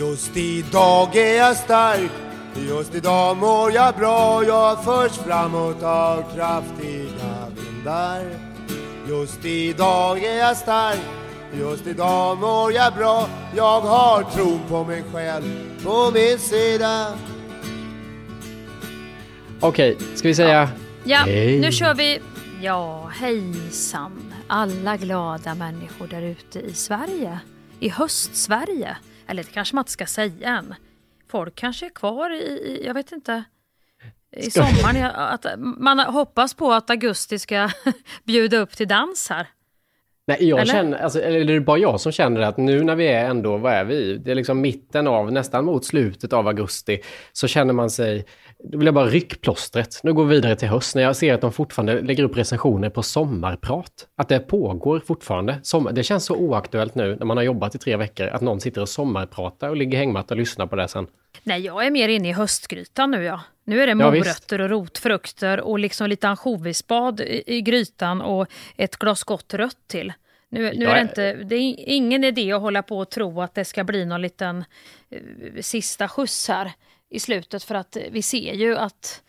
Just idag är jag stark Just idag mår jag bra Jag förs framåt av kraftiga vindar Just idag är jag stark Just idag mår jag bra Jag har tron på mig själv på min sida Okej, ska vi säga Ja, Hej. nu kör vi. Ja, hejsan alla glada människor där ute i Sverige. I höst-Sverige. Eller det kanske man inte ska säga än. Folk kanske är kvar i, jag vet inte, i Ska- sommaren. Att man hoppas på att augusti ska bjuda upp till dans här. Nej, jag Eller? känner, alltså, eller är det bara jag som känner att nu när vi är ändå, vad är vi? Det är liksom mitten av, nästan mot slutet av augusti, så känner man sig, då vill jag bara ryckplåstret. Nu går vi vidare till höst, när jag ser att de fortfarande lägger upp recensioner på sommarprat. Att det pågår fortfarande. Sommar, det känns så oaktuellt nu, när man har jobbat i tre veckor, att någon sitter och sommarpratar och ligger hängmatta och lyssnar på det sen. Nej, jag är mer inne i höstgrytan nu ja. Nu är det Ja, morötter och rotfrukter och liksom lite ansjovisbad i, i grytan och ett glas gott rött till. Nu, nu Ja, är det inte, det är ingen idé att hålla på och tro att det ska bli någon liten eh, sista skjuts här i slutet för att vi ser ju att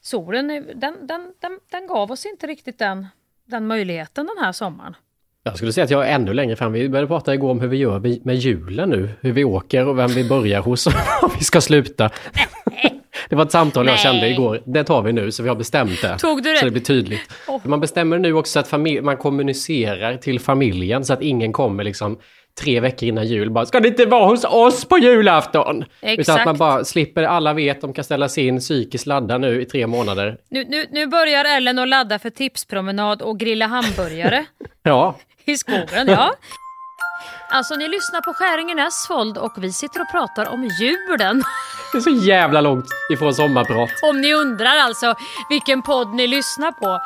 solen, den, den, den, den gav oss inte riktigt den, den möjligheten den här sommaren. Jag skulle säga att jag är ännu längre fram. Vi började prata igår om hur vi gör med julen nu. Hur vi åker och vem vi börjar hos och var vi ska sluta. Det var ett samtal jag Nej. kände igår. Det tar vi nu, så vi har bestämt det. Tog du det? Så det blir tydligt. Åh. Man bestämmer nu också att man kommunicerar till familjen så att ingen kommer liksom tre veckor innan jul bara “Ska det inte vara hos oss på julafton?” Utan att Exakt. man bara slipper, alla vet, de kan ställa sig in psykiskt ladda nu i tre månader. Nu, nu, nu börjar Ellen att ladda för tipspromenad och grilla hamburgare. Ja, I skogen, ja. Alltså ni lyssnar på Skäringen Esvold och vi sitter och pratar om julen. det är så jävla långt ifrån sommarprat. Om ni undrar alltså vilken podd ni lyssnar på.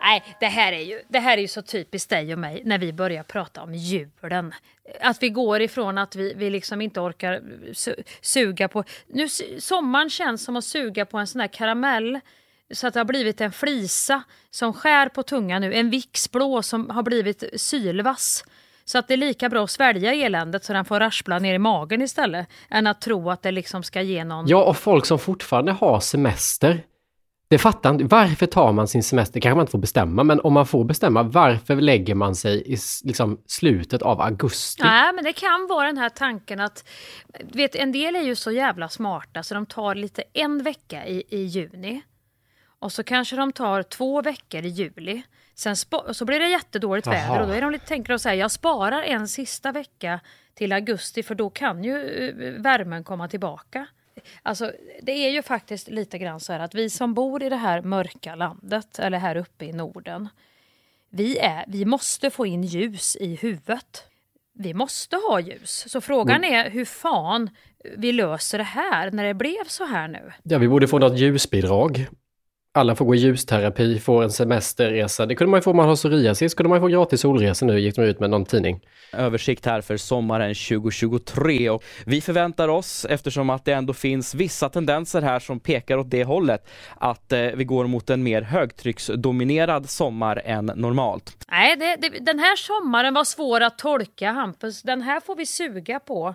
Nej, det här, är ju, det här är ju så typiskt dig och mig när vi börjar prata om julen. Att vi går ifrån att vi, vi liksom inte orkar su, suga på... Nu, sommaren känns som att suga på en sån här karamell så att det har blivit en flisa som skär på tungan nu. En Vicks-blå som har blivit sylvass. Så att det är lika bra att svälja eländet så den får raspla ner i magen istället. Än att tro att det liksom ska ge någon... Ja, och folk som fortfarande har semester. Det fattar inte. Varför tar man sin semester? kanske man inte får bestämma, men om man får bestämma, varför lägger man sig i liksom, slutet av augusti? Nej, men det kan vara den här tanken att vet, en del är ju så jävla smarta så de tar lite en vecka i, i juni och så kanske de tar två veckor i juli. Sen så blir det jättedåligt Jaha. väder och då är de lite, tänker de så här, jag sparar en sista vecka till augusti för då kan ju eh, värmen komma tillbaka. Alltså, det är ju faktiskt lite grann så här att vi som bor i det här mörka landet, eller här uppe i Norden, vi, är, vi måste få in ljus i huvudet. Vi måste ha ljus. Så frågan är hur fan vi löser det här när det blev så här nu. Ja, vi borde få något ljusbidrag. Alla får gå i ljusterapi, får en semesterresa. Det kunde man ju få om man har psoriasis. kunde man ju få gratis solresor nu, gick de ut med någon tidning. översikt här för sommaren 2023 och vi förväntar oss, eftersom att det ändå finns vissa tendenser här som pekar åt det hållet, att eh, vi går mot en mer högtrycksdominerad sommar än normalt. Nej, det, det, den här sommaren var svår att tolka, Hampus. Den här får vi suga på.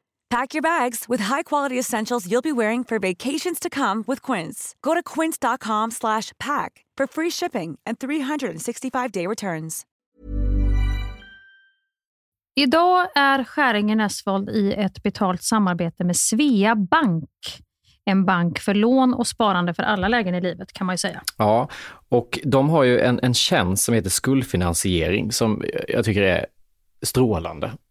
Pack your bags with high-quality essentials you'll be wearing for vacations to come with Quince. Go to quince.com slash pack for free shipping and 365-day returns. Idag är Skäringen Esvold i ett betalt samarbete med Svea Bank. En bank för lån och sparande för alla lägen i livet kan man ju säga. Ja, och de har ju en, en tjänst som heter skuldfinansiering som jag tycker är strålande,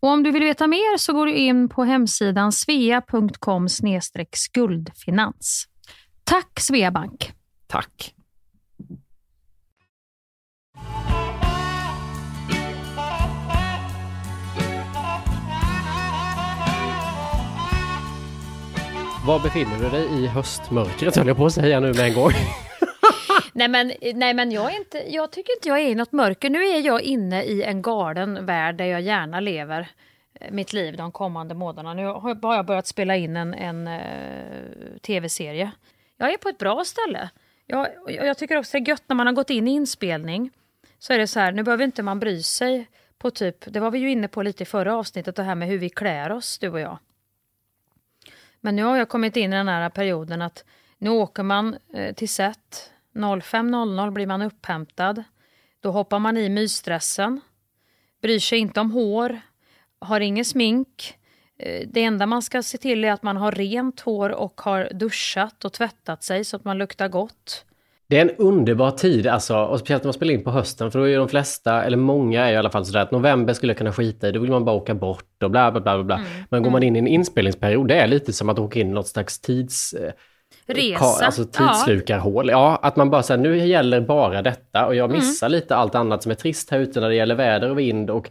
Och om du vill veta mer så går du in på hemsidan svea.com skuldfinans. Tack Sveabank! Tack! Var befinner du dig i höstmörkret höll jag på att säga nu med en gång nej men, nej, men jag, är inte, jag tycker inte jag är i något mörker. Nu är jag inne i en galen värld där jag gärna lever eh, mitt liv de kommande månaderna. Nu har jag börjat spela in en, en uh, tv-serie. Jag är på ett bra ställe. Jag, jag tycker också det är gött när man har gått in i inspelning. Så är det så här, nu behöver inte man bry sig på typ, det var vi ju inne på lite i förra avsnittet, det här med hur vi klär oss, du och jag. Men nu har jag kommit in i den här perioden att nu åker man eh, till set 05.00 blir man upphämtad. Då hoppar man i mysdressen. Bryr sig inte om hår. Har ingen smink. Eh, det enda man ska se till är att man har rent hår och har duschat och tvättat sig så att man luktar gott. Det är en underbar tid, alltså, och speciellt när man spelar in på hösten, för då är de flesta, eller många är i alla fall sådär att november skulle jag kunna skita i, då vill man bara åka bort och bla bla bla. bla. Mm. Men går man mm. in i en inspelningsperiod, det är lite som att åka in i något slags tids Resa. Alltså tidslukarhål. Ja. ja, att man bara säger nu gäller bara detta och jag mm. missar mm. lite allt annat som är trist här ute när det gäller väder och vind och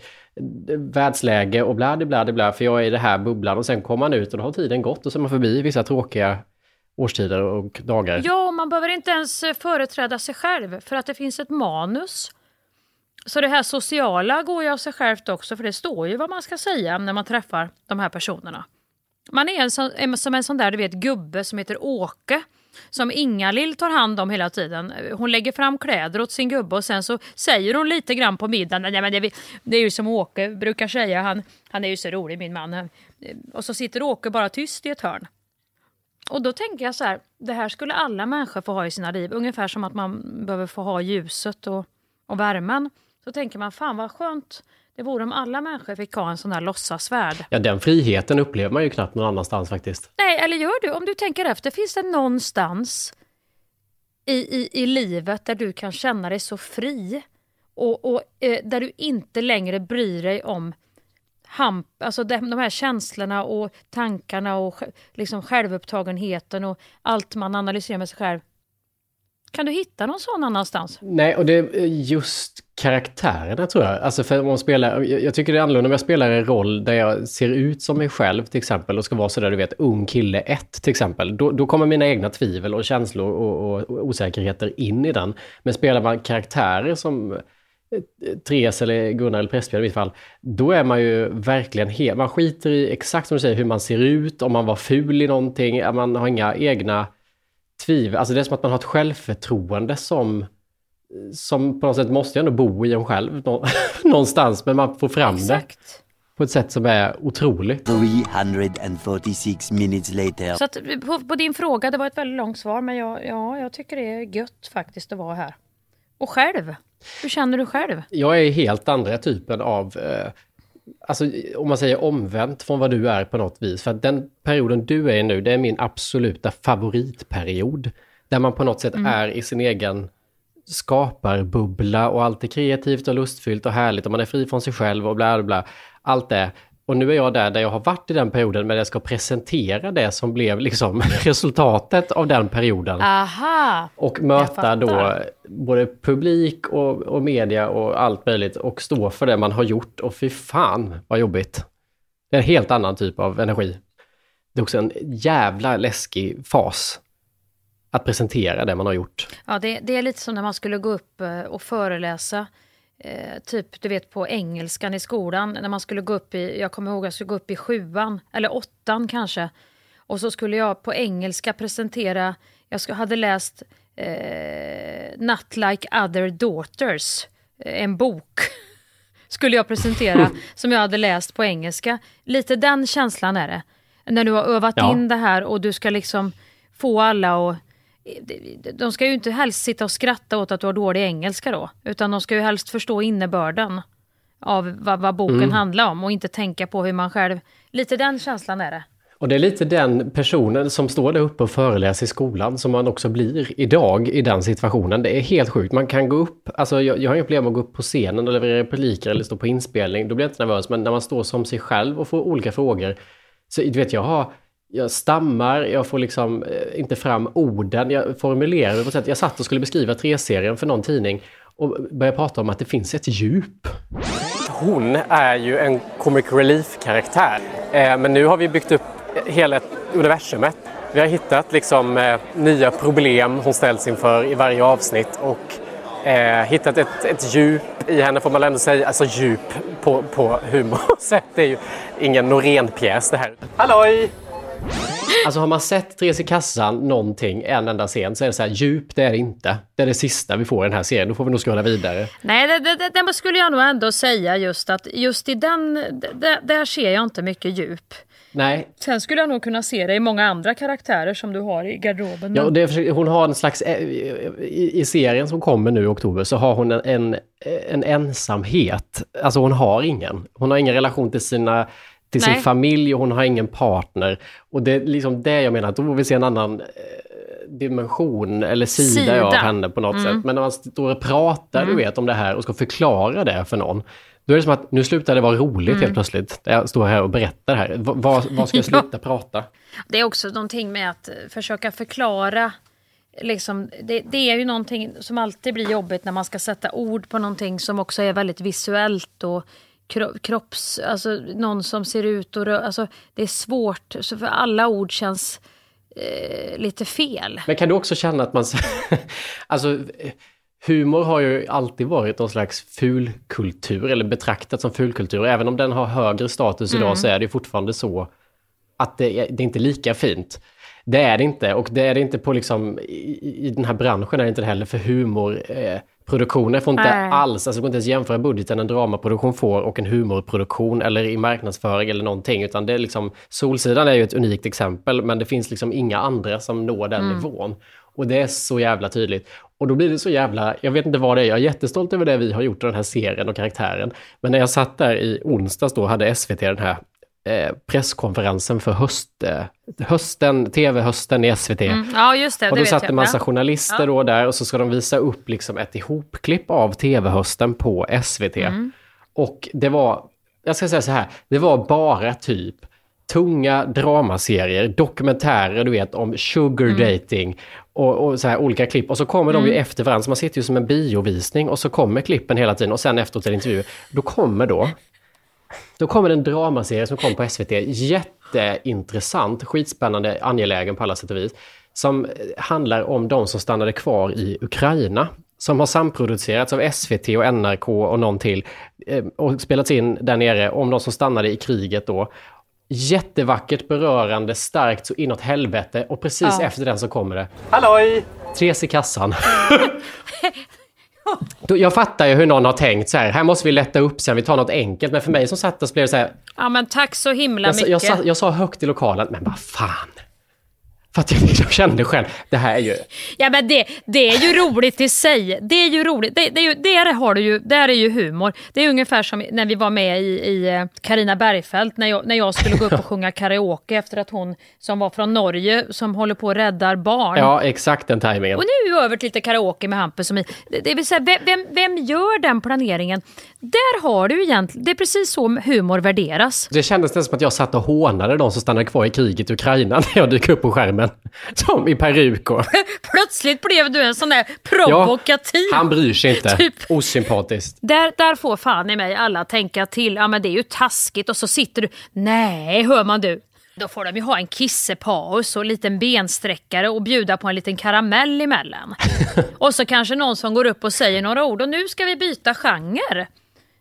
eh, världsläge och bla bla bla för jag är i det här bubblan och sen kommer man ut och då har tiden gått och så är man förbi vissa tråkiga årstider och dagar. Ja, man behöver inte ens eh, företräda sig själv för att det finns ett manus. Så det här sociala går ju av sig självt också för det står ju vad man ska säga när man träffar de här personerna. Man är en sån, som en sån där du vet, gubbe som heter Åke som Inga-Lill tar hand om hela tiden. Hon lägger fram kläder åt sin gubbe och sen så säger hon lite grann på middagen. Nej, men det, det är ju som Åke brukar säga, han, han är ju så rolig min man. Och så sitter Åke bara tyst i ett hörn. Och då tänker jag så här, det här skulle alla människor få ha i sina liv. Ungefär som att man behöver få ha ljuset och, och värmen. Så tänker man, fan vad skönt det vore om alla människor fick ha en sån här låtsasvärld. Ja, den friheten upplever man ju knappt någon annanstans faktiskt. Nej, eller gör du? Om du tänker efter, finns det någonstans i, i, i livet där du kan känna dig så fri och, och eh, där du inte längre bryr dig om hamp, alltså de, de här känslorna och tankarna och liksom självupptagenheten och allt man analyserar med sig själv. Kan du hitta någon sån annanstans? Nej, och det är just karaktärerna tror jag. Alltså för om man spelar, jag tycker det är annorlunda om jag spelar en roll där jag ser ut som mig själv till exempel och ska vara sådär du vet, ung kille 1 till exempel. Då, då kommer mina egna tvivel och känslor och, och, och osäkerheter in i den. Men spelar man karaktärer som eh, Therese eller Gunnar eller Pressbjörn i mitt fall, då är man ju verkligen helt... Man skiter i exakt som du säger hur man ser ut, om man var ful i någonting, man har inga egna tvivel. Alltså det är som att man har ett självförtroende som som på något sätt måste ju ändå bo i en själv någonstans, men man får fram Exakt. det. på ett sätt som är otroligt. 346 minutes later. Så att, på, på din fråga, det var ett väldigt långt svar, men jag, ja, jag tycker det är gött faktiskt att vara här. Och själv? Hur känner du själv? Jag är helt andra typen av, eh, alltså om man säger omvänt från vad du är på något vis. För att den perioden du är i nu, det är min absoluta favoritperiod. Där man på något sätt är i sin egen skaparbubbla och allt är kreativt och lustfyllt och härligt och man är fri från sig själv och bla bla bla. Allt det. Och nu är jag där, där jag har varit i den perioden, men jag ska presentera det som blev liksom resultatet av den perioden. Aha! Och möta då både publik och, och media och allt möjligt och stå för det man har gjort. Och fy fan vad jobbigt. Det är en helt annan typ av energi. Det är också en jävla läskig fas. Att presentera det man har gjort. Ja, det, det är lite som när man skulle gå upp eh, och föreläsa. Eh, typ, du vet på engelskan i skolan. När man skulle gå upp i, jag kommer ihåg att jag skulle gå upp i sjuan, eller åttan kanske. Och så skulle jag på engelska presentera, jag hade läst eh, Not like other daughters, eh, en bok. skulle jag presentera som jag hade läst på engelska. Lite den känslan är det. När du har övat Ja. in det här och du ska liksom få alla att de ska ju inte helst sitta och skratta åt att du har dålig engelska då, utan de ska ju helst förstå innebörden av vad, vad boken Mm. handlar om och inte tänka på hur man själv... Lite den känslan är det. Och det är lite den personen som står där uppe och föreläser i skolan som man också blir idag i den situationen. Det är helt sjukt. Man kan gå upp, alltså jag, jag har inga problem med att gå upp på scenen och leverera repliker eller stå på inspelning. Då blir jag inte nervös. Men när man står som sig själv och får olika frågor. Så du vet, jag har, jag stammar, jag får liksom eh, inte fram orden, jag formulerar mig på ett sätt. Jag satt och skulle beskriva 3-serien för någon tidning och började prata om att det finns ett djup. Hon är ju en comic relief-karaktär. Eh, men nu har vi byggt upp hela universumet. Vi har hittat liksom eh, nya problem hon ställs inför i varje avsnitt och hittat ett, ett djup i henne får man ändå säga. Alltså djup på, på humorsätt. Det är ju ingen Norén-pjäs det här. Halloj! Alltså har man sett Therese i kassan någonting, en enda scen, så är det så här djup, det är det inte. Det är det sista vi får i den här serien. Då får vi nog scrolla vidare. Nej, det, det, det, skulle jag nog ändå säga just att just i den, det, där ser jag inte mycket djup. Nej, Sen skulle jag nog kunna se det i många andra karaktärer som du har i garderoben. Ja, är- hon har en slags, eh, i, i serien som kommer nu i oktober så har hon en, en, en ensamhet. Alltså hon har ingen. Hon har ingen relation till sina till sin Nej. familj och hon har ingen partner. Och det är liksom det jag menar, då får vi se en annan eh, dimension eller sida, Sida. av henne på något sätt. Men när man står och pratar, du vet, om det här och ska förklara det för någon. Då är det som att nu slutar det vara roligt helt plötsligt. Jag står här och berättar det här. Va- Vad ska jag Ja. sluta prata? Det är också någonting med att försöka förklara. Liksom, det, det är ju någonting som alltid blir jobbigt när man ska sätta ord på någonting som också är väldigt visuellt och kropps... Alltså någon som ser ut och rör, alltså Det är svårt, så för alla ord känns eh, lite fel. Men kan du också känna att man... alltså, humor har ju alltid varit någon slags fulkultur, eller betraktat som fulkultur. Även om den har högre status idag så är det fortfarande så att det det är inte lika fint. Det är det inte, och det är det inte på liksom, i, i den här branschen är det inte heller för humorproduktioner. Eh, får inte Nej. alls, alltså det går inte ens jämföra budgeten en dramaproduktion får och en humorproduktion eller i marknadsföring eller någonting, utan det är liksom, Solsidan är ju ett unikt exempel, men det finns liksom inga andra som når den nivån. Och det är så jävla tydligt. Och då blir det så jävla, jag vet inte vad det är, jag är jättestolt över det vi har gjort i den här serien och karaktären. Men när jag satt där i onsdags då hade SVT den här presskonferensen för höst, eh, hösten, tv-hösten i SVT. Mm. Ja, just det. Och det då vet satt en massa Ja. journalister då där och så ska de visa upp liksom ett ihopklipp av tv-hösten på SVT. Mm. Och det var, jag ska säga så här, det var bara typ tunga dramaserier, dokumentärer du vet om sugar Mm. dating och, och så här olika klipp. Och så kommer de ju efter varandra, så man sitter ju som en biovisning och så kommer klippen hela tiden och sen efteråt till intervju. Då kommer då då kommer en dramaserie som kom på SVT, jätteintressant, skitspännande, angelägen på alla sätt och vis, som handlar om de som stannade kvar i Ukraina, som har samproducerats av SVT och NRK och någon till, eh, och spelats in där nere om de som stannade i kriget då. Jättevackert, berörande, starkt så inåt helvete och precis Ja. efter den så kommer det Halloj! Therese i kassan. Jag fattar ju hur någon har tänkt så här, här måste vi lätta upp sen, vi tar något enkelt. Men för mig som satt där så blev det så här, Ja men tack så himla jag, mycket. jag, sa, jag sa högt i lokalen, men vad fan. För att jag liksom kände själv, det här är ju... Ja men det, det är ju roligt i sig. Det är ju roligt. Det, det är ju, där har du ju, där är ju humor. Det är ungefär som när vi var med i, i eh, Bergfeldt när jag, när jag skulle gå upp och sjunga karaoke efter att hon som var från Norge som håller på och räddar barn. Ja, exakt den tajmingen. Och nu över till lite karaoke med Hampus. Som i, det, det vill säga, vem, vem, vem gör den planeringen? Där har du egentligen, det är precis så humor värderas. Det kändes nästan som att jag satt och hånade de som stannade kvar i kriget i Ukraina när jag dök upp på skärmen. Som i peruk och... Plötsligt blev du en sån där Ja, provokativ. han bryr sig inte. Typ. Osympatiskt. Där, där får fan i mig alla tänka till. Ja men det är ju taskigt och så sitter du. Nej, hör man du. Då får de ju ha en kissepaus och en liten bensträckare och bjuda på en liten karamell emellan. och så kanske någon som går upp och säger några ord och nu ska vi byta genre.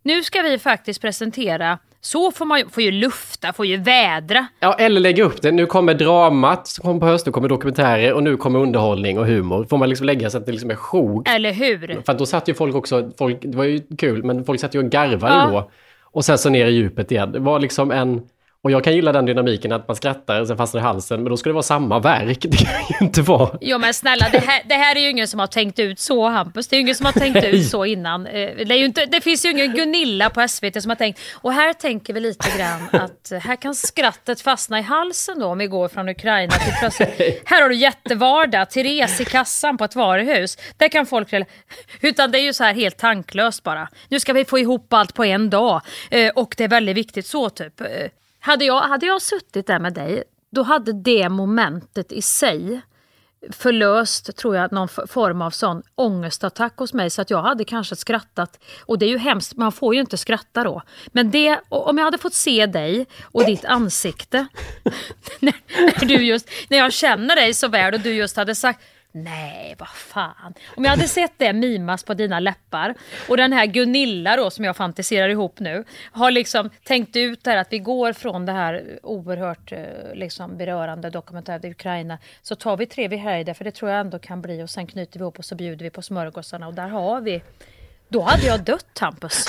Nu ska vi faktiskt presentera. Så får man ju, får ju lufta, får ju vädra. Ja, eller lägga upp det. Nu kommer dramat som kommer på höst, nu kommer dokumentärer och nu kommer underhållning och humor. Får man liksom lägga så att det liksom är sjok. Eller hur? För då satt ju folk också, folk, det var ju kul, men folk satt ju och garvade Ja. då. Och sen så ner i djupet igen. Det var liksom en... Och jag kan gilla den dynamiken att man skrattar och sen fastnar i halsen, men då ska det vara samma verk. Det kan ju inte vara... Jo men snälla, det här, det här är ju ingen som har tänkt ut så Hampus. Det är ju ingen som har tänkt Nej. ut så innan. Eh, Det, är inte, det finns ju ingen Gunilla på SVT som har tänkt. Och här tänker vi lite grann att eh, här kan skrattet fastna i halsen då om vi går från Ukraina till plötsligt. Här har du jättevardag, Therese i kassan på ett varuhus. Där kan folk... Utan det är ju så här helt tanklöst bara. Nu ska vi få ihop allt på en dag. Eh, Och det är väldigt viktigt så typ. Hade jag, hade jag suttit där med dig, då hade det momentet i sig förlöst, tror jag, någon form av sån ångestattack hos mig så att jag hade kanske skrattat. Och det är ju hemskt, man får ju inte skratta då. Men det, om jag hade fått se dig och ditt ansikte när, när, du just, när jag känner dig så väl och du just hade sagt Nej, vad fan. Om jag hade sett det mimas på dina läppar och den här Gunilla då som jag fantiserar ihop nu har liksom tänkt ut det här att vi går från det här oerhört eh, liksom berörande dokumentären i Ukraina så tar vi tre vid helger för det tror jag ändå kan bli och sen knyter vi ihop och så bjuder vi på smörgåsarna och där har vi. Då hade jag dött Hampus.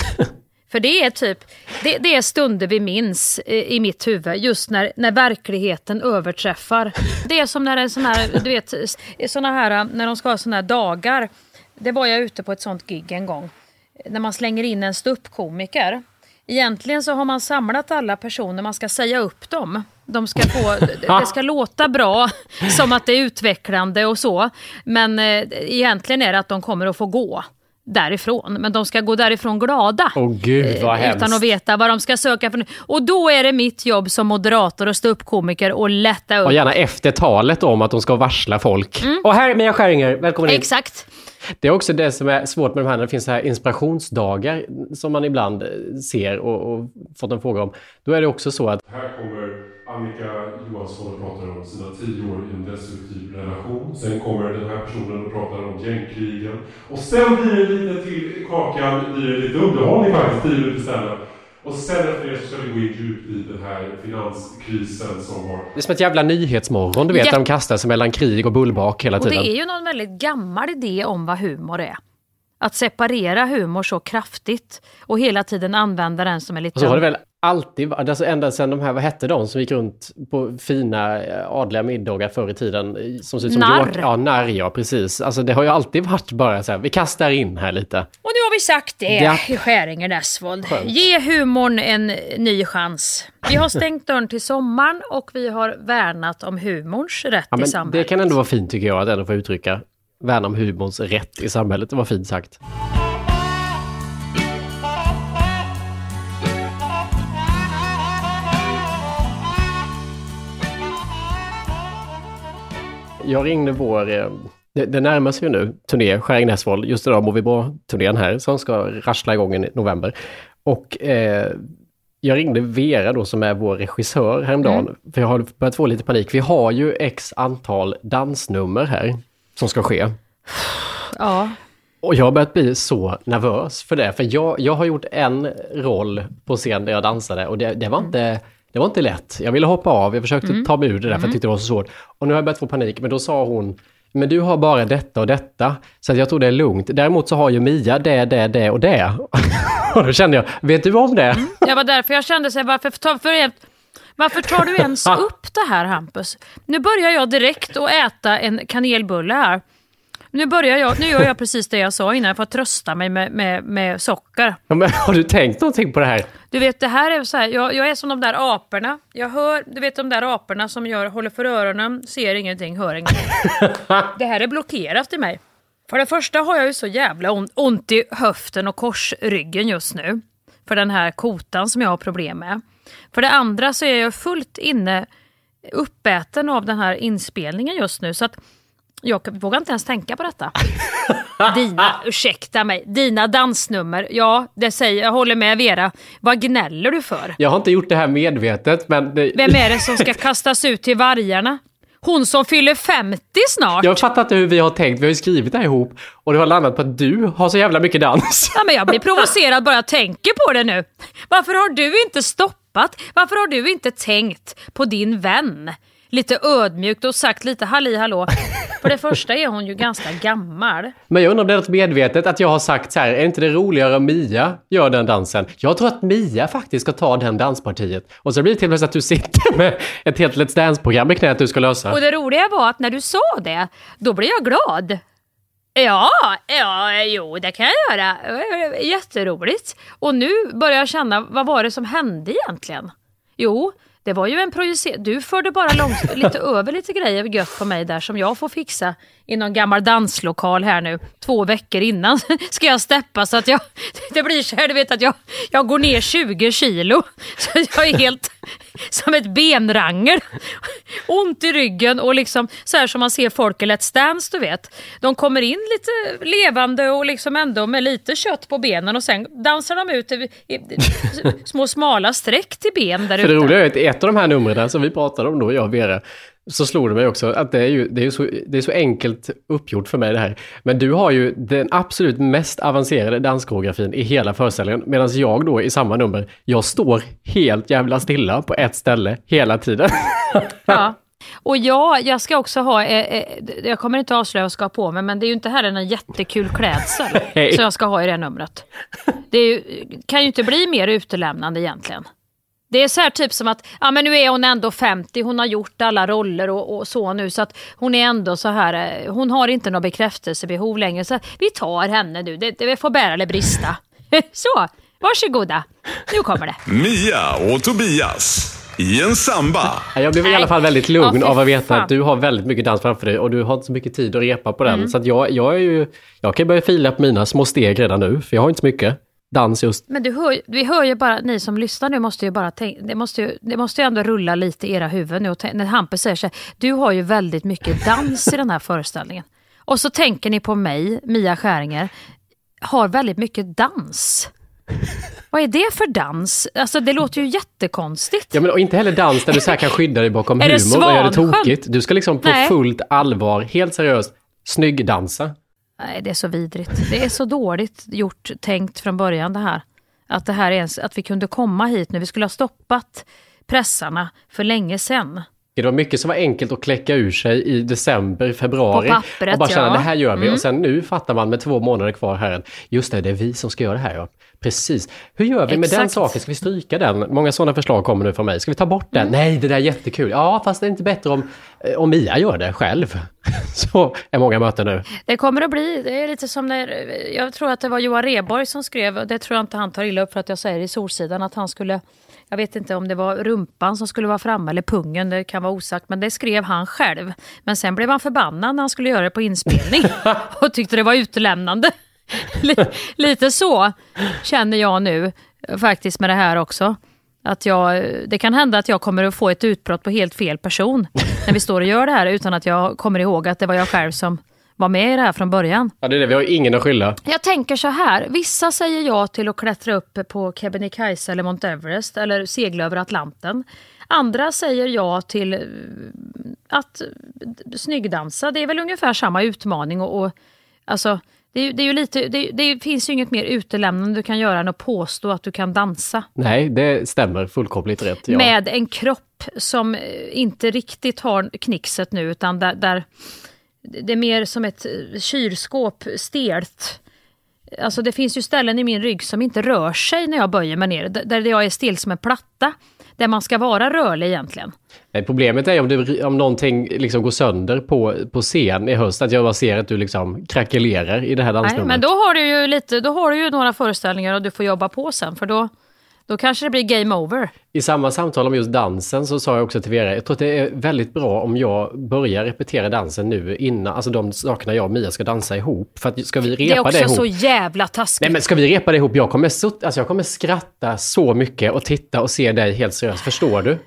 För det är typ, det, det är stunder vi minns i mitt huvud, just när, när verkligheten överträffar. Det är som när det är här, du vet, såna här, när de ska ha såna här dagar. Det var jag ute på ett sånt gig en gång. När man slänger in en ståuppkomiker. Egentligen så har man samlat alla personer, man ska säga upp dem. De ska få, det ska låta bra, som att det är utvecklande och så. Men eh, egentligen är det att de kommer att få gå därifrån. Men de ska gå därifrån glada. Åh gud vad Eh, hemskt. Utan att veta vad de ska söka för. Och då är det mitt jobb som moderator och ståuppkomiker att lätta upp. Och gärna efter talet om att de ska varsla folk. Och här är Mia Skäringer, välkommen in. Exakt. Det är också det som är svårt med de här, när det finns så här inspirationsdagar som man ibland eh, ser och, och fått en fråga om. Då är det också så att Här kommer Annika Johansson och pratar om sina tio år i en destruktiv relation. Sen kommer den här personen och pratar om gängkrigen. Och sen blir det lite till kakan, blir det lite underhållning faktiskt, tio minuter senare. Och sen efter det så ska vi gå in djupt i den här finanskrisen som har det är som ett jävla nyhetsmorgon, du vet, Ja. där de kastar sig mellan krig och bullbak hela Och tiden. det är ju någon väldigt gammal idé om vad humor är. Att separera humor så kraftigt och hela tiden använda den som en liten... Och så har det väl alltid alltså ända sedan de här, vad hette de som gick runt på fina eh, adliga middagar förr i tiden? Som ser ut som Narr. York- Ja, narr ja, precis. Alltså det har ju alltid varit bara så här, vi kastar in här lite. Och nu har vi sagt det Ja. i Skäringer Näsvold. Skönt. Ge humorn en ny chans. Vi har stängt dörren till sommaren och vi har värnat om humorns rätt Ja, i samhället. det kan ändå vara fint tycker jag att ändå få uttrycka. Värna om humorns rätt i samhället, det var fint sagt. Jag ringde vår, eh, det, det närmar sig ju nu, turné, Skäring Näsvold, just idag mår vi bra-turnén här, som ska rassla igång i november. Och eh, jag ringde Vera då som är vår regissör häromdagen, för jag har börjat få lite panik. Vi har ju x antal dansnummer här som ska ske. Ja. Och jag har börjat bli så nervös för det, för jag, jag har gjort en roll på scen där jag dansade och det, det, var, inte, det var inte lätt. Jag ville hoppa av, jag försökte ta mig ur det där för jag tyckte det var så svårt. Och nu har jag börjat få panik, men då sa hon men du har bara detta och detta. Så jag tror det är lugnt. Däremot så har ju Mia det, det, det och det. och då kände jag, vet du om det? Det var därför jag kände så här, varför tar, för, varför tar du ens upp det här Hampus? Nu börjar jag direkt att äta en kanelbulle här. Nu, börjar jag, nu gör jag precis det jag sa innan för att trösta mig med, med, med socker. Ja, men har du tänkt någonting på det här? Du vet, det här är så här, jag, jag är som de där aporna. Jag hör, du vet de där aporna som gör, håller för öronen, ser ingenting, hör ingenting. det här är blockerat i mig. För det första har jag ju så jävla ont, ont i höften och korsryggen just nu. För den här kotan som jag har problem med. För det andra så är jag fullt inne uppäten av den här inspelningen just nu. Så att jag vågar inte ens tänka på detta. Dina, ursäkta mig, dina dansnummer. Ja, det säger jag håller med Vera. Vad gnäller du för? Jag har inte gjort det här medvetet, men... Det... Vem är det som ska kastas ut till vargarna? Hon som fyller 50 snart. Jag fattar inte hur vi har tänkt. Vi har ju skrivit det här ihop och det har landat på att du har så jävla mycket dans. Ja, men jag blir provocerad bara jag tänker på det nu. Varför har du inte stoppat? Varför har du inte tänkt på din vän? Lite ödmjukt och sagt lite halli hallå. För det första är hon ju ganska gammal. Men jag undrar om det är något medvetet att jag har sagt så här, är inte det roligare om Mia gör den dansen? Jag tror att Mia faktiskt ska ta den danspartiet. Och så blir det till och med så att du sitter med ett helt Let's Dance-program i knät du ska lösa. Och det roliga var att när du sa det, då blev jag glad. Ja, ja, jo, det kan jag göra. Jätteroligt. Och nu börjar jag känna, vad var det som hände egentligen? Jo, det var ju en projicering. Du förde bara långs lite över lite grejer gött på mig där som jag får fixa i någon gammal danslokal här nu. Två veckor innan ska jag steppa så att jag, det blir så här, du vet att jag, jag går ner 20 kilo. Så jag är helt som ett benrangel. Ont i ryggen och liksom så här som man ser folk i Let's Dance, du vet. De kommer in lite levande och liksom ändå med lite kött på benen och sen dansar de ut i, i, små smala streck till ben där. För det roliga är att ett av de här numren som vi pratade om då, jag och Vera, så slog det mig också att det är ju det är så, det är så enkelt uppgjort för mig det här. Men du har ju den absolut mest avancerade danskoreografin i hela föreställningen. Medan jag då i samma nummer, jag står helt jävla stilla på ett ställe hela tiden. ja. Och ja, jag ska också ha, eh, eh, jag kommer inte avslöja vad jag ska ha på mig, men det är ju inte heller en jättekul klädsel som jag ska ha i det numret. Det ju, kan ju inte bli mer utelämnande egentligen. Det är så här typ som att, ja men nu är hon ändå 50, hon har gjort alla roller och, och så nu så att hon är ändå så här, eh, hon har inte något bekräftelsebehov längre så vi tar henne nu, det, det får bära eller brista. så, varsågoda, nu kommer det. Mia och Tobias i en samba. Jag blev i alla fall väldigt lugn Ja, av att veta fan. att du har väldigt mycket dans framför dig och du har inte så mycket tid att repa på den. Så att jag, jag är ju, jag kan börja fila på mina små steg redan nu, för jag har inte så mycket dans just. Men du hör, vi hör ju bara, ni som lyssnar nu måste ju bara tänka, det måste ju, det måste ju ändå rulla lite i era huvuden nu. Och tänk- när Hampus säger så här, du har ju väldigt mycket dans i den här föreställningen. Och så tänker ni på mig, Mia Skäringer, har väldigt mycket dans. Vad är det för dans? Alltså det låter ju jättekonstigt. Ja, men och inte heller dans där du så kan skydda dig bakom humor och göra det tokigt. Du ska liksom på Nej. fullt allvar, helt seriöst, snyggdansa. Nej, det är så vidrigt. Det är så dåligt gjort, tänkt från början det här. Att, det här är ens, att vi kunde komma hit nu. Vi skulle ha stoppat pressarna för länge sedan. Det var mycket som var enkelt att kläcka ur sig i december, februari. På pappret, och bara känna ja. det här gör vi. Mm. Och sen nu fattar man med två månader kvar här just det, det är vi som ska göra det här. Ja. Precis. Hur gör vi med den Exakt. saken? Ska vi stryka den? Många sådana förslag kommer nu från mig. Ska vi ta bort Mm. den? Nej, det där är jättekul. Ja, fast det är inte bättre om, eh, om Mia gör det själv. Så är många möten nu. Det kommer att bli, det är lite som när, jag tror att det var Johan Rheborg som skrev, och det tror jag inte han tar illa upp för att jag säger i Solsidan, att han skulle, jag vet inte om det var rumpan som skulle vara framme eller pungen, det kan vara osagt, men det skrev han själv. Men sen blev han förbannad när han skulle göra det på inspelning och tyckte det var utelämnande. Li- Lite så känner jag nu faktiskt med det här också. Att jag, det kan hända att jag kommer att få ett utbrott på helt fel person när vi står och gör det här utan att jag kommer ihåg att det var jag själv som var med i det här från början. Ja, det är det. Vi har ingen att skylla. Jag tänker så här, vissa säger ja till att klättra upp på Kebnekaise eller Mount Everest eller segla över Atlanten. Andra säger ja till eh, att snyggdansa. Det är väl ungefär samma utmaning och, och alltså det, det, är ju lite, det, det finns ju inget mer utelämnande du kan göra än att påstå att du kan dansa. Nej, det stämmer fullkomligt rätt. Ja. Med en kropp som eh, inte riktigt har knixet nu utan där, där det är mer som ett eh, kylskåp, stelt. Alltså det finns ju ställen i min rygg som inte rör sig när jag böjer mig ner, där jag är still som en platta. Där man ska vara rörlig egentligen. Nej, Problemet är om, du, om någonting liksom går sönder på, på scen i höst, att jag bara ser att du liksom krackelerar i det här Nej, dansnumret. men då har du ju lite, då har du ju några föreställningar och du får jobba på sen för då, då kanske det blir game over. I samma samtal om just dansen så sa jag också till Vera, jag tror att det är väldigt bra om jag börjar repetera dansen nu innan, alltså de sakerna jag och Mia ska dansa ihop. För att ska vi repa Det är också ihop... så jävla taskigt. Nej men ska vi repa det ihop? Jag kommer, alltså, jag kommer skratta så mycket och titta och se dig helt seriöst. Förstår du?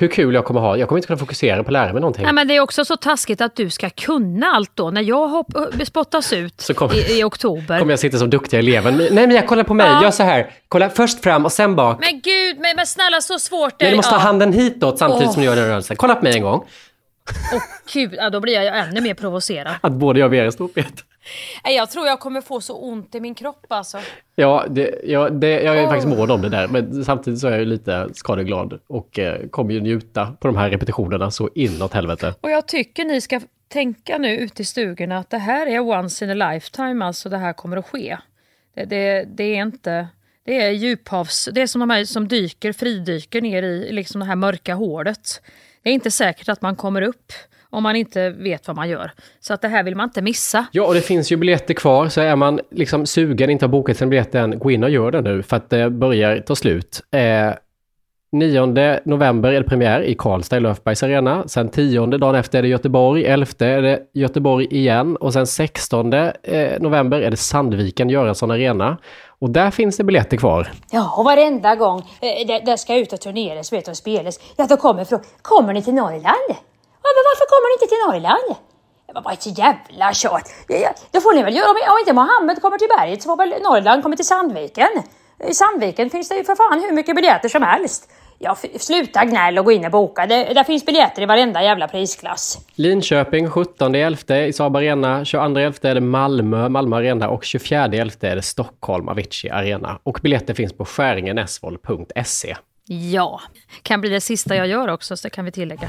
Hur kul jag kommer ha. Jag kommer inte kunna fokusera på att lära mig någonting. Nej, men det är också så taskigt att du ska kunna allt då. När jag hopp, spottas ut Så kommer- i, i oktober. Kommer jag sitta som duktiga eleven. Nej Mia, kolla på mig. Ja. Gör så här. Kolla först fram och sen bak. Men gud, men, men snälla så svårt är du måste ha ja. handen hitåt samtidigt Åh. som du gör den rörelsen. Kolla på mig en gång. Åh, gud, ja, då blir jag ännu mer provocerad. Att både jag och Vera står pet. Nej, Jag tror jag kommer få så ont i min kropp alltså. Ja, det, ja det, jag är Åh. faktiskt mån om det där. Men samtidigt så är jag lite skadeglad. Och eh, kommer ju njuta på de här repetitionerna så inåt helvete. Och jag tycker ni ska tänka nu ute i stugorna att det här är once in a lifetime, alltså det här kommer att ske. Det, det, det är inte... Det är djuphavs... Det är som de här som dyker, fridyker ner i liksom det här mörka hålet. Det är inte säkert att man kommer upp om man inte vet vad man gör. Så att det här vill man inte missa. Ja, och det finns ju biljetter kvar. Så är man liksom sugen, inte har bokat sin biljett än, gå in och gör det nu. För att det börjar ta slut. Eh, 9 november är det premiär i Karlstad i Löfbergs Arena. Sen 10 dagen efter är det Göteborg. 11 är det Göteborg igen. Och sen 16 eh, november är det Sandviken, Göransson Arena. Och där finns det biljetter kvar. Ja, och varenda gång eh, det, det ska ut och turneras vet, och spelas, ja då kommer frågan, kommer ni till Norrland? Ja, men varför kommer ni inte till Norrland? Ja, men vad ett jävla tjat! Ja, ja, då får ni väl göra, om, om inte Mohammed kommer till berget så får väl Norrland komma till Sandviken? I Sandviken finns det ju för fan hur mycket biljetter som helst. Ja, sluta gnäll och gå in och boka. Det, där finns biljetter i varenda jävla prisklass. Linköping 17 11 i Saab Arena. 22 11 är det Malmö, Malmö Arena. Och 24 11 är det Stockholm, Avicii Arena. Och biljetter finns på skäringenesvold.se. Ja, kan bli det sista jag gör också, så det kan vi tillägga.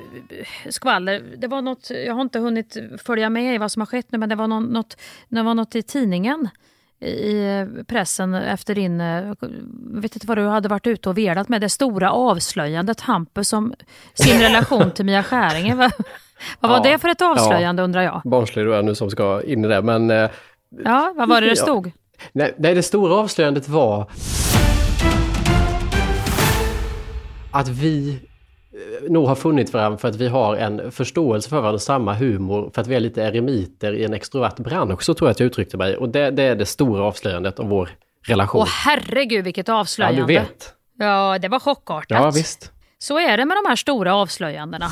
skvaller. Det var något, jag har inte hunnit följa med i vad som har skett nu, men det var något, det var något i tidningen i pressen efter din, jag vet inte vad du hade varit ute och velat med, det stora avslöjandet Hampus om sin relation till Mia Skäringer. Vad, vad var Ja. det för ett avslöjande undrar jag? Barnslig du är nu som ska in i det, men... eh, Ja, vad var det det Ja. stod? Nej, nej, det stora avslöjandet var att vi nog har funnit varandra för att vi har en förståelse för varandra, samma humor, för att vi är lite eremiter i en extrovert bransch. Så tror jag att jag uttryckte mig. Och det, det är det stora avslöjandet om vår relation. Åh herregud vilket ja, avslöjande. du vet. Ja, det var chockartat. Ja, visst. Så är det med de här stora avslöjandena.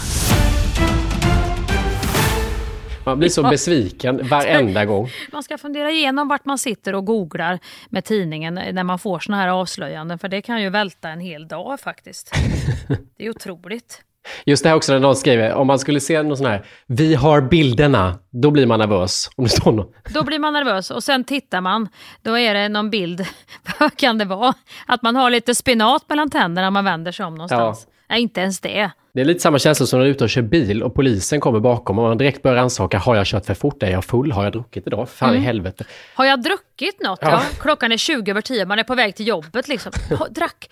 Man blir så Ja. besviken varenda gång. Man ska fundera igenom vart man sitter och googlar med tidningen när man får såna här avslöjanden, för det kan ju välta en hel dag faktiskt. Det är otroligt. Just det här också när någon skriver, om man skulle se någon sån här, vi har bilderna, då blir man nervös. Om det står någon. Då blir man nervös och sen tittar man, då är det någon bild, vad kan det vara? Att man har lite spenat mellan tänderna när man vänder sig om någonstans. Nej, inte ens det. Det är lite samma känsla som när du är ute och kör bil och polisen kommer bakom och man direkt börjar rannsaka, har jag kört för fort? Är jag full? Har jag druckit idag? Fan Mm. i helvete. Har jag druckit något? Ja. Ja. klockan är 20 över 10, man är på väg till jobbet liksom. Drack.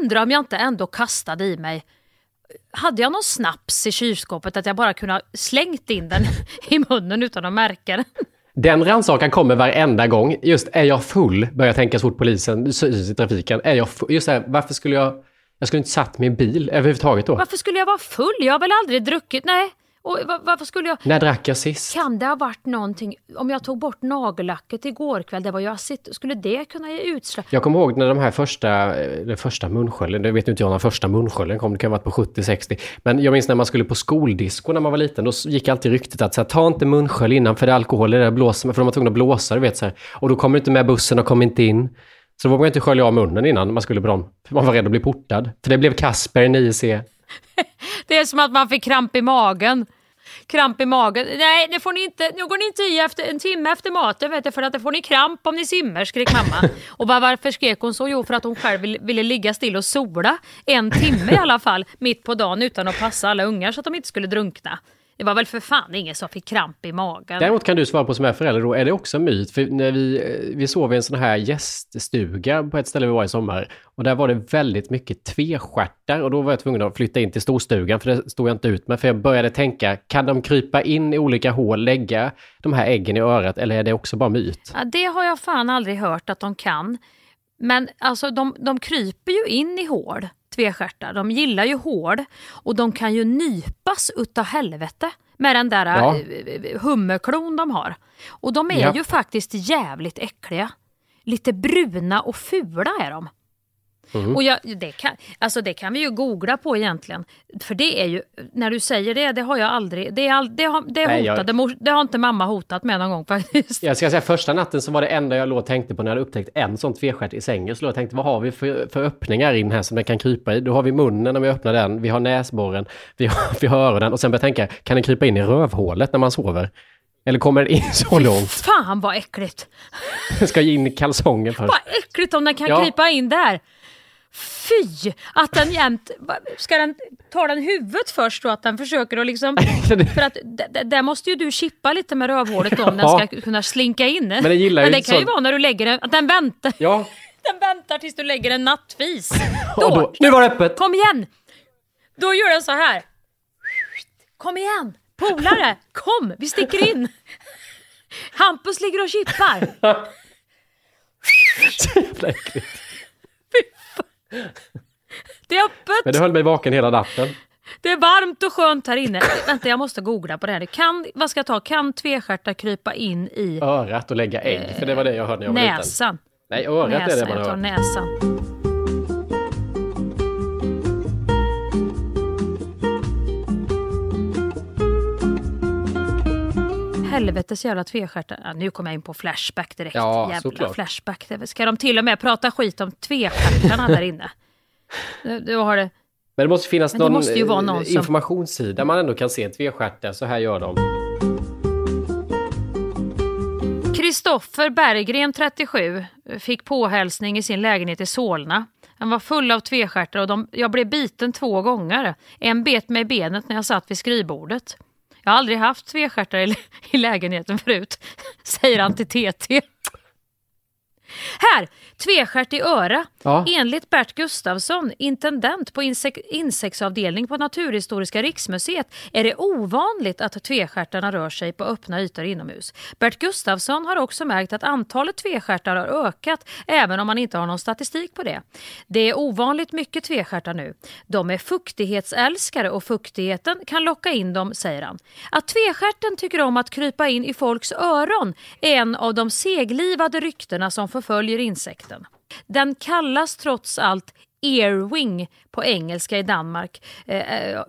Undrar om jag inte ändå kastade i mig hade jag någon snaps i kylskåpet att jag bara kunde ha slängt in den i munnen utan att märka den? Den rannsakan kommer varenda gång. Just är jag full, börjar jag tänka så fort polisen syns i trafiken. Är jag full? Just här, varför skulle jag... Jag skulle inte satt min bil överhuvudtaget då. Varför skulle jag vara full? Jag har väl aldrig druckit? Nej. Och va- varför skulle jag... När drack jag sist? Kan det ha varit någonting, om jag tog bort nagellacket igår kväll, det var ju acet, skulle det kunna ge utslag? Jag kommer ihåg när de här första, den första munsköljen, det vet inte jag när första munsköljen kom, det kan ha varit på 70-60. Men jag minns när man skulle på skoldisco när man var liten, då gick alltid ryktet att så här, ta inte munskölj innan för det är alkohol i det där blåser, för de var tvungna att blåsa, du vet så här. Och då kommer du inte med bussen och kommer inte in. Så vågade man inte skölja av munnen innan man skulle på dem. Man var rädd att bli portad. För det blev Kasper 9C. Det är som att man fick kramp i magen. Kramp i magen. Nej, det får ni inte. Nu går ni inte i efter, en timme efter maten vet jag, för att det får ni kramp om ni simmar, skrek mamma. Och var, varför skrek hon så? Jo, för att hon själv ville, ville ligga still och sola en timme i alla fall, mitt på dagen utan att passa alla ungar så att de inte skulle drunkna. Det var väl för fan ingen som fick kramp i magen. Däremot kan du svara på som är förälder då, är det också en myt? För när vi, eh, vi sov i en sån här gäststuga på ett ställe vi var i sommar och där var det väldigt mycket tvestjärtar och då var jag tvungen att flytta in till storstugan för det stod jag inte ut med. För jag började tänka, kan de krypa in i olika hål, lägga de här äggen i örat eller är det också bara myt? Ja, det har jag fan aldrig hört att de kan. Men alltså de, de kryper ju in i hål, tvestjärtar. De gillar ju hål och de kan ju nypas utav helvete med den där Ja. ja. hummerklon de har. Och de är Ja. ju faktiskt jävligt äckliga. Lite bruna och fula är de. Mm. Och jag, det, kan, alltså det kan vi ju googla på egentligen. För det är ju, när du säger det, det har jag aldrig, det, är all, det, har, det, Nej, jag- hotade, mor- det har inte mamma hotat med någon gång faktiskt. Jag ska säga första natten så var det enda jag låg och tänkte på när jag hade upptäckt en sån tvestjärt i sängen. Så jag tänkte, vad har vi för, för öppningar in här som den kan krypa i? Då har vi munnen när vi öppnar den, vi har näsborren, vi har, vi har öronen och sen började jag tänka, kan den krypa in i rövhålet när man sover? Eller kommer den in så långt? Fan vad äckligt! Ska jag in i kalsongen först? Vad äckligt om den kan Ja. krypa in där. Fy! Att den jämt... Ska den ta den huvudet först då? Att den försöker att liksom... För att där måste ju du chippa lite med rövhålet då, om den ska kunna slinka in. Men den gillar ju det kan ju så- vara när du lägger den... Att den väntar. Ja, Den väntar tills du lägger en nattfis. och då, nu var det öppet! Kom igen! Då gör den så här. Kom igen! Polare, kom! Vi sticker in! Hampus ligger och chippar. Så jävla äckligt. Det är öppet! Men det höll mig vaken hela natten. Det är varmt och skönt här inne. Vänta, jag måste googla på det här. Det Kan, vad ska jag ta? Kan tvestjärtar krypa in i Örat och lägga ägg, för det var det jag hörde när jag var liten. näsan? Nej, örat är det näsan. man hör. näsan. Helvetes jävla tvestjärtar. Ja, nu kommer jag in på Flashback direkt. Ja, jävla såklart. Flashback. Ska de till och med prata skit om tvestjärtarna där inne? Du, har det. Men det måste finnas det någon, måste någon eh, som- informationssida man ändå kan se tvestjärtar, så här gör de. Kristoffer Berggren, 37, fick påhälsning i sin lägenhet i Solna. Han var full av tvestjärtar och de, jag blev biten två gånger. En bet mig i benet när jag satt vid skrivbordet. Jag har aldrig haft tvestjärtar i, i lägenheten förut, säger han till TT. Här, tvestjärt i öra. Ja. Enligt Bert Gustafsson, intendent på insek- insektsavdelning på Naturhistoriska riksmuseet, är det ovanligt att tvestjärtarna rör sig på öppna ytor inomhus. Bert Gustafsson har också märkt att antalet tvestjärtar har ökat, även om man inte har någon statistik på det. Det är ovanligt mycket tvestjärtar nu. De är fuktighetsälskare och fuktigheten kan locka in dem, säger han. Att tvestjärten tycker om att krypa in i folks öron är en av de seglivade ryktena som förföljer insekten. Den kallas trots allt earwing på engelska i Danmark. Eh, eh,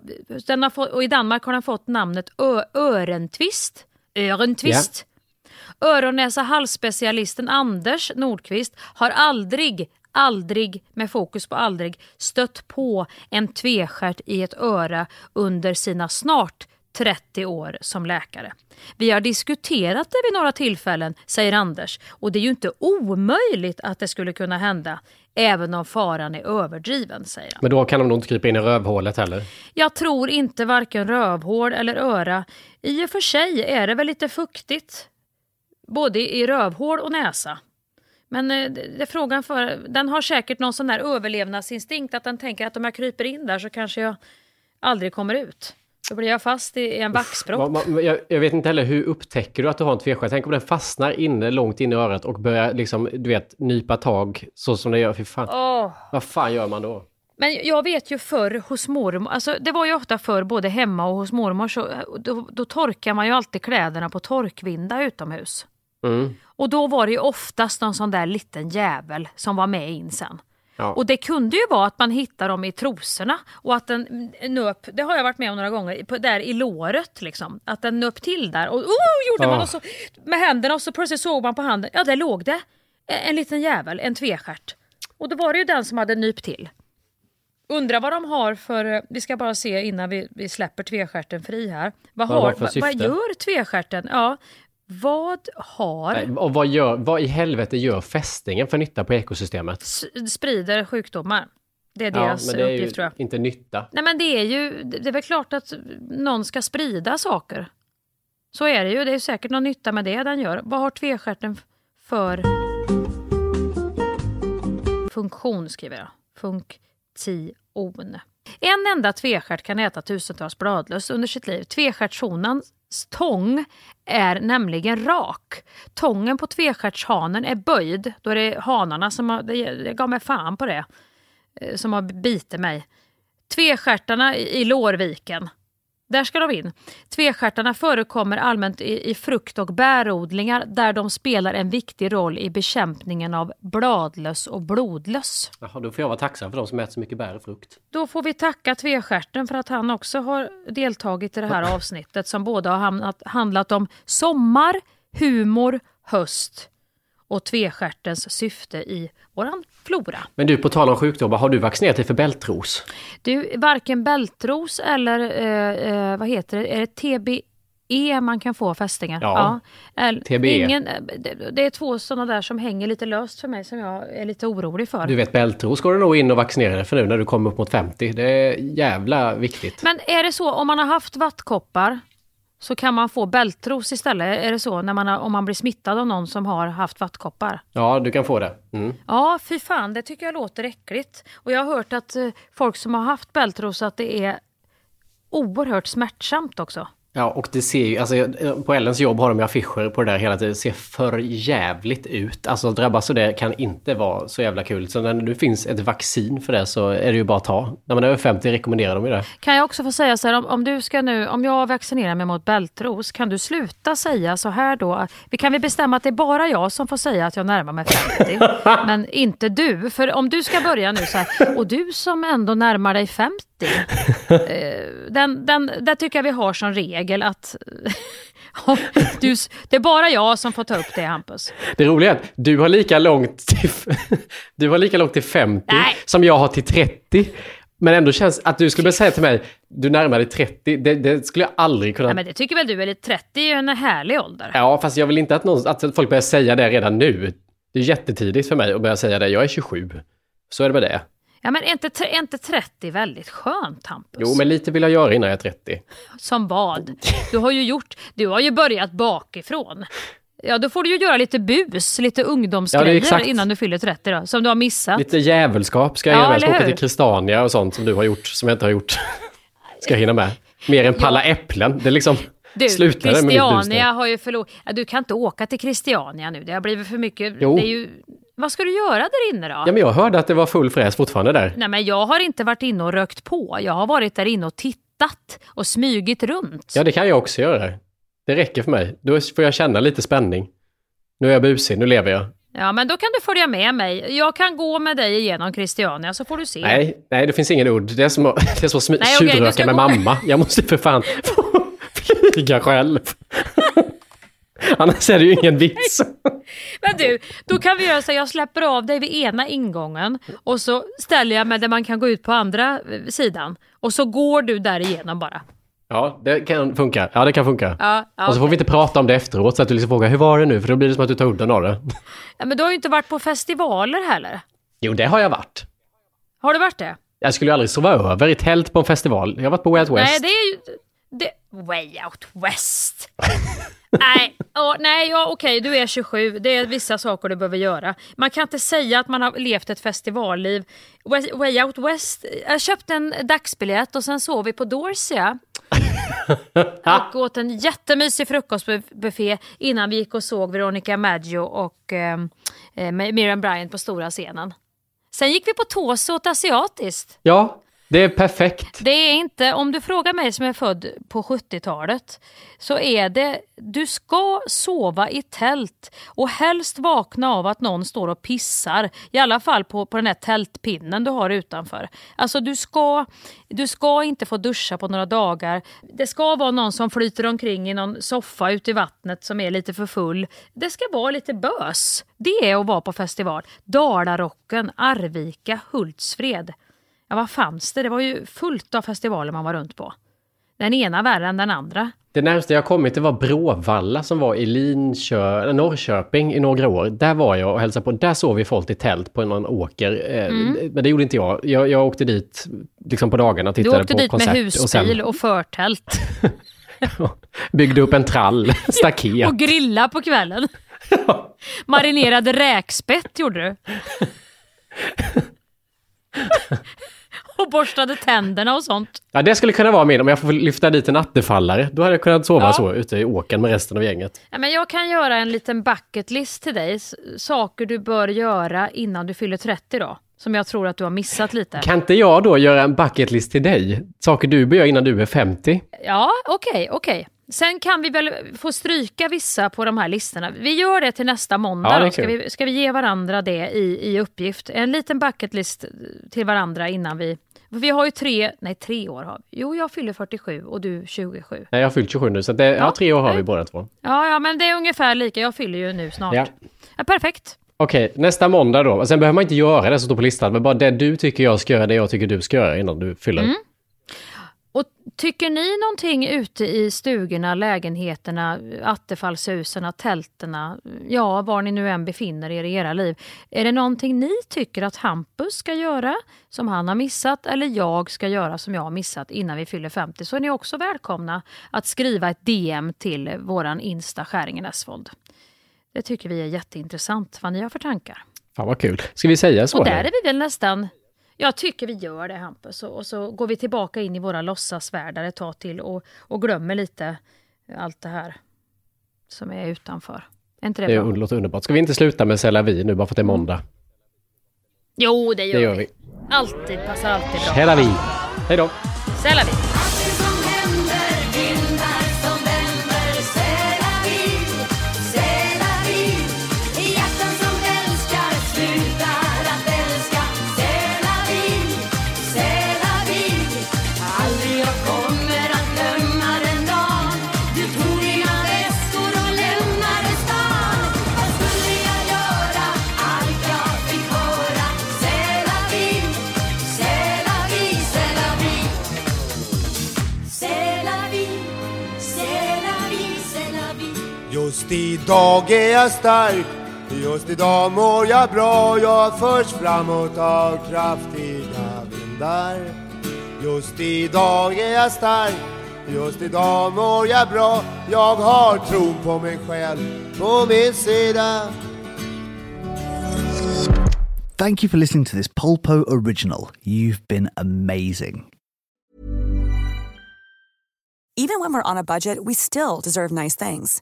Den har fått, och I Danmark har den fått namnet ö- örentvist. Örentvist. Öron, näsa, halsspecialisten Anders Nordqvist har aldrig, aldrig, med fokus på aldrig, stött på en tvestjärt i ett öra under sina snart 30 år som läkare. Vi har diskuterat det vid några tillfällen, säger Anders, och det är ju inte omöjligt att det skulle kunna hända, även om faran är överdriven, säger han. Men då kan de nog inte krypa in i rövhålet heller. Jag tror inte varken rövhål eller öra. I och för sig är det väl lite fuktigt, både i rövhål och näsa. Men eh, det frågan för, den har säkert någon sån där överlevnadsinstinkt att den tänker att om jag kryper in där så kanske jag aldrig kommer ut. Då blir jag fast i en vaxpropp. Va- va- Jag, jag vet inte heller, hur upptäcker du att du har en tvestjärta? Tänk om den fastnar inne, långt in i örat och börjar liksom, du vet, nypa tag så som det gör. Fy fan. Åh. Vad fan gör man då? Men jag vet ju förr hos mormor, alltså det var ju ofta förr både hemma och hos mormor, så då, då torkar man ju alltid kläderna på torkvinda utomhus. Mm. Och då var det ju oftast någon sån där liten jävel som var med in sen. Ja. Och det kunde ju vara att man hittar dem i trosorna och att den nöp, det har jag varit med om några gånger, på, där i låret liksom. Att den nöp till där och oh, gjorde man Ja. och så, med händerna och så plötsligt såg man på handen, ja där låg det en liten jävel, en tvestjärt. Och då var det ju den som hade nypt till. Undrar vad de har för, vi ska bara se innan vi, vi släpper tvestjärten fri här. Vad, Vad har vad, vad gör tvestjärten? Ja, vad har... Och vad, gör, vad i helvete gör fästingen för nytta på ekosystemet? s- sprider sjukdomar. Det är Ja, deras men det är uppgift ju tror jag. inte nytta. Nej men det är ju, det är väl klart att någon ska sprida saker. Så är det ju, det är säkert någon nytta med det den gör. Vad har tvestjärten för funktion skriver jag. Funktion. En enda tvestjärt kan äta tusentals bladlöss under sitt liv. Tvestjärtshonans tång är nämligen rak. Tången på tvestjärtshanen är böjd. Då är det hanarna som har, det, det gav mig fan på det eh, som har bitit mig. Tvestjärtarna i i Lårviken. Där ska de in. Tvestjärtarna förekommer allmänt i, i frukt och bärodlingar där de spelar en viktig roll i bekämpningen av bladlöss och blodlöss. Jaha, då får jag vara tacksam för de som äter så mycket bär och frukt. Då får vi tacka tvestjärten för att han också har deltagit i det här avsnittet som både har hamnat, handlat om sommar, humor, höst och tvestjärtens syfte i våran flora. Men du, på tal om sjukdomar, har du vaccinerat dig för bältros? Du, varken bältros eller eh, eh, vad heter det, är det TBE man kan få fästingar? Ja, Eller, TBE. Ingen, eh, det, det är två sådana där som hänger lite löst för mig som jag är lite orolig för. Du vet, bältros går du nog in och vaccinera dig för nu när du kommer upp mot 50. Det är jävla viktigt. Men är det så om man har haft vattkoppar så kan man få bältros istället? Är det så när man har, om man blir smittad av någon som har haft vattkoppar? Ja, du kan få det. Mm. Ja, fy fan, det tycker jag låter äckligt. Och jag har hört att eh, folk som har haft bältros att det är oerhört smärtsamt också. Ja, och det ser ju, alltså på Ellens jobb har de ju affischer på det där hela tiden. Det ser för jävligt ut. Alltså drabbas av det kan inte vara så jävla kul. Så när det finns ett vaccin för det så är det ju bara att ta. När man är över 50 rekommenderar de ju det. Kan jag också få säga så här, om, om du ska nu, om jag vaccinerar mig mot bältros, kan du sluta säga så här då? Vi kan vi bestämma att det är bara jag som får säga att jag närmar mig 50, men inte du. För om du ska börja nu så här, och du som ändå närmar dig 50, eh, den, den, där tycker jag vi har som regel att om du, det är bara jag som får ta upp det Hampus. Det roliga är att du har lika långt till, du har lika långt till 50 Nej. som jag har till 30. Men ändå känns att du skulle börja säga till mig, du närmar dig 30. Det, det skulle jag aldrig kunna... Nej, men det tycker väl du är lite 30 är ju en härlig ålder. Ja, fast jag vill inte att, någon, att folk börjar säga det redan nu. Det är jättetidigt för mig att börja säga det. Jag är 27. Så är det med det. Ja, men är inte, är inte 30 väldigt skönt Hampus? Jo, men lite vill jag göra innan jag är 30. Som vad? Du har ju gjort, du har ju börjat bakifrån. Ja, då får du ju göra lite bus, lite Ja, ungdomsgrejer exakt. innan du fyller 30 då, som du har missat. Lite djävulskap ska jag Ja, med. Jag ska åka till Christiania och sånt som du har gjort, som jag inte har gjort. Ska jag hinna med. Mer än palla äpplen. Det är liksom... Du, bus Christiania har ju förlorat... Ja, du kan inte åka till Christiania nu, det har blivit för mycket... Jo. Det är ju... Vad ska du göra där inne då? Ja, men jag hörde att det var full fräs fortfarande där. Nej, men jag har inte varit inne och rökt på. Jag har varit där inne och tittat och smugit runt. Ja, det kan jag också göra. Det räcker för mig. Då får jag känna lite spänning. Nu är jag busig, nu lever jag. Ja, men då kan du följa med mig. Jag kan gå med dig igenom Christiania så får du se. Nej, nej, det finns ingen udd. Det är som att, det är som att smy- Nej, tjuvröka ska med gå mamma. Jag måste för fan flyga själv. Annars är det ju ingen vits. Men du, då kan vi göra så jag släpper av dig vid ena ingången och så ställer jag mig där man kan gå ut på andra eh, sidan. Och så går du där igenom bara. Ja, det kan funka. Ja, det kan funka. Ja, ja, och så får vi inte prata om det efteråt så att du liksom frågar hur var det nu? För då blir det som att du tar udden av det. Ja, men du har ju inte varit på festivaler heller. Jo, det har jag varit. Har du varit det? Jag skulle ju aldrig sova över i tält på en festival. Jag har varit på Way Out West. Nej, det är ju... Det, way out west. nej, oh, nej ja, okej, du är 27. Det är vissa saker du behöver göra. Man kan inte säga att man har levt ett festivalliv. Way, way out west. Jag köpte en dagsbiljett och sen sov vi på Dorsia. och åt en jättemysig frukostbuffé innan vi gick och såg Veronica Maggio och eh, eh Miriam Bryant på stora scenen. Sen gick vi på tås och åt asiatiskt. Ja, det är perfekt. Det är inte, om du frågar mig som är född på 70-talet, så är det, du ska sova i tält och helst vakna av att någon står och pissar. I alla fall på, på den här tältpinnen du har utanför. Alltså du ska, du ska inte få duscha på några dagar. Det ska vara någon som flyter omkring i någon soffa ute i vattnet som är lite för full. Det ska vara lite bös. Det är att vara på festival. Dalarocken, Arvika, Hultsfred. Ja, vad fanns det? Det var ju fullt av festivaler man var runt på. Den ena värre än den andra. Det närmaste jag kommit det var Bråvalla som var i Linkö Norrköping i några år. Där var jag och hälsade på. Där sov vi folk i tält på någon åker. Eh, mm. Men det gjorde inte jag. jag. Jag åkte dit liksom på dagarna och tittade på koncert. Du åkte dit med husbil och, sen... och förtält. Byggde upp en trall, staket. och grilla på kvällen. Marinerade räkspett gjorde du. och borstade tänderna och sånt. Ja, det skulle kunna vara min om jag får lyfta dit en attefallare. Då hade jag kunnat sova ja. så ute i åken med resten av gänget. Ja, men jag kan göra en liten bucket list till dig. Saker du bör göra innan du fyller 30 då. Som jag tror att du har missat lite. Kan inte jag då göra en bucket list till dig? Saker du bör göra innan du är 50? Ja, okej, okay, okej. Okay. Sen kan vi väl få stryka vissa på de här listorna. Vi gör det till nästa måndag. Ja, ska, vi, ska vi ge varandra det i, i uppgift? En liten bucketlist till varandra innan vi... Vi har ju tre, nej tre år har vi. Jo, jag fyller 47 och du 27. Nej, jag har fyllt 27 nu, så det, ja, ja, tre år har vi båda två. Ja, ja, men det är ungefär lika. Jag fyller ju nu snart. Ja. ja perfekt. Okej, nästa måndag då. Sen behöver man inte göra det som står på listan, men bara det du tycker jag ska göra, det jag tycker du ska göra innan du fyller. Mm. Tycker ni någonting ute i stugorna, lägenheterna, attefallshusen, tälterna, ja, var ni nu än befinner er i era liv. Är det någonting ni tycker att Hampus ska göra som han har missat eller jag ska göra som jag har missat innan vi fyller 50 så är ni också välkomna att skriva ett DM till våran Insta Skäringen Esvold. Det tycker vi är jätteintressant vad ni har för tankar. Fan vad kul. Ska vi säga så? Och där är vi väl nästan jag tycker vi gör det Hampus och, och så går vi tillbaka in i våra låtsasvärldar ett tag till och, och glömmer lite allt det här som är utanför. Är inte det, det bra? låter underbart. Ska vi inte sluta med Sälla vi nu bara för att det är måndag? Jo, det gör, det gör vi. vi. Alltid, passar alltid bra. Sälla vi. Hej då. Sälla vi. Just idag är jag stark, just idag mår jag bra. Jag förs framåt av kraftiga vindar. Just idag är jag stark, just idag mår jag bra. Jag har tron på mig själv på min sida. Thank you for listening to this Polpo original. You've been amazing. Even when we're on a budget, we still deserve nice things.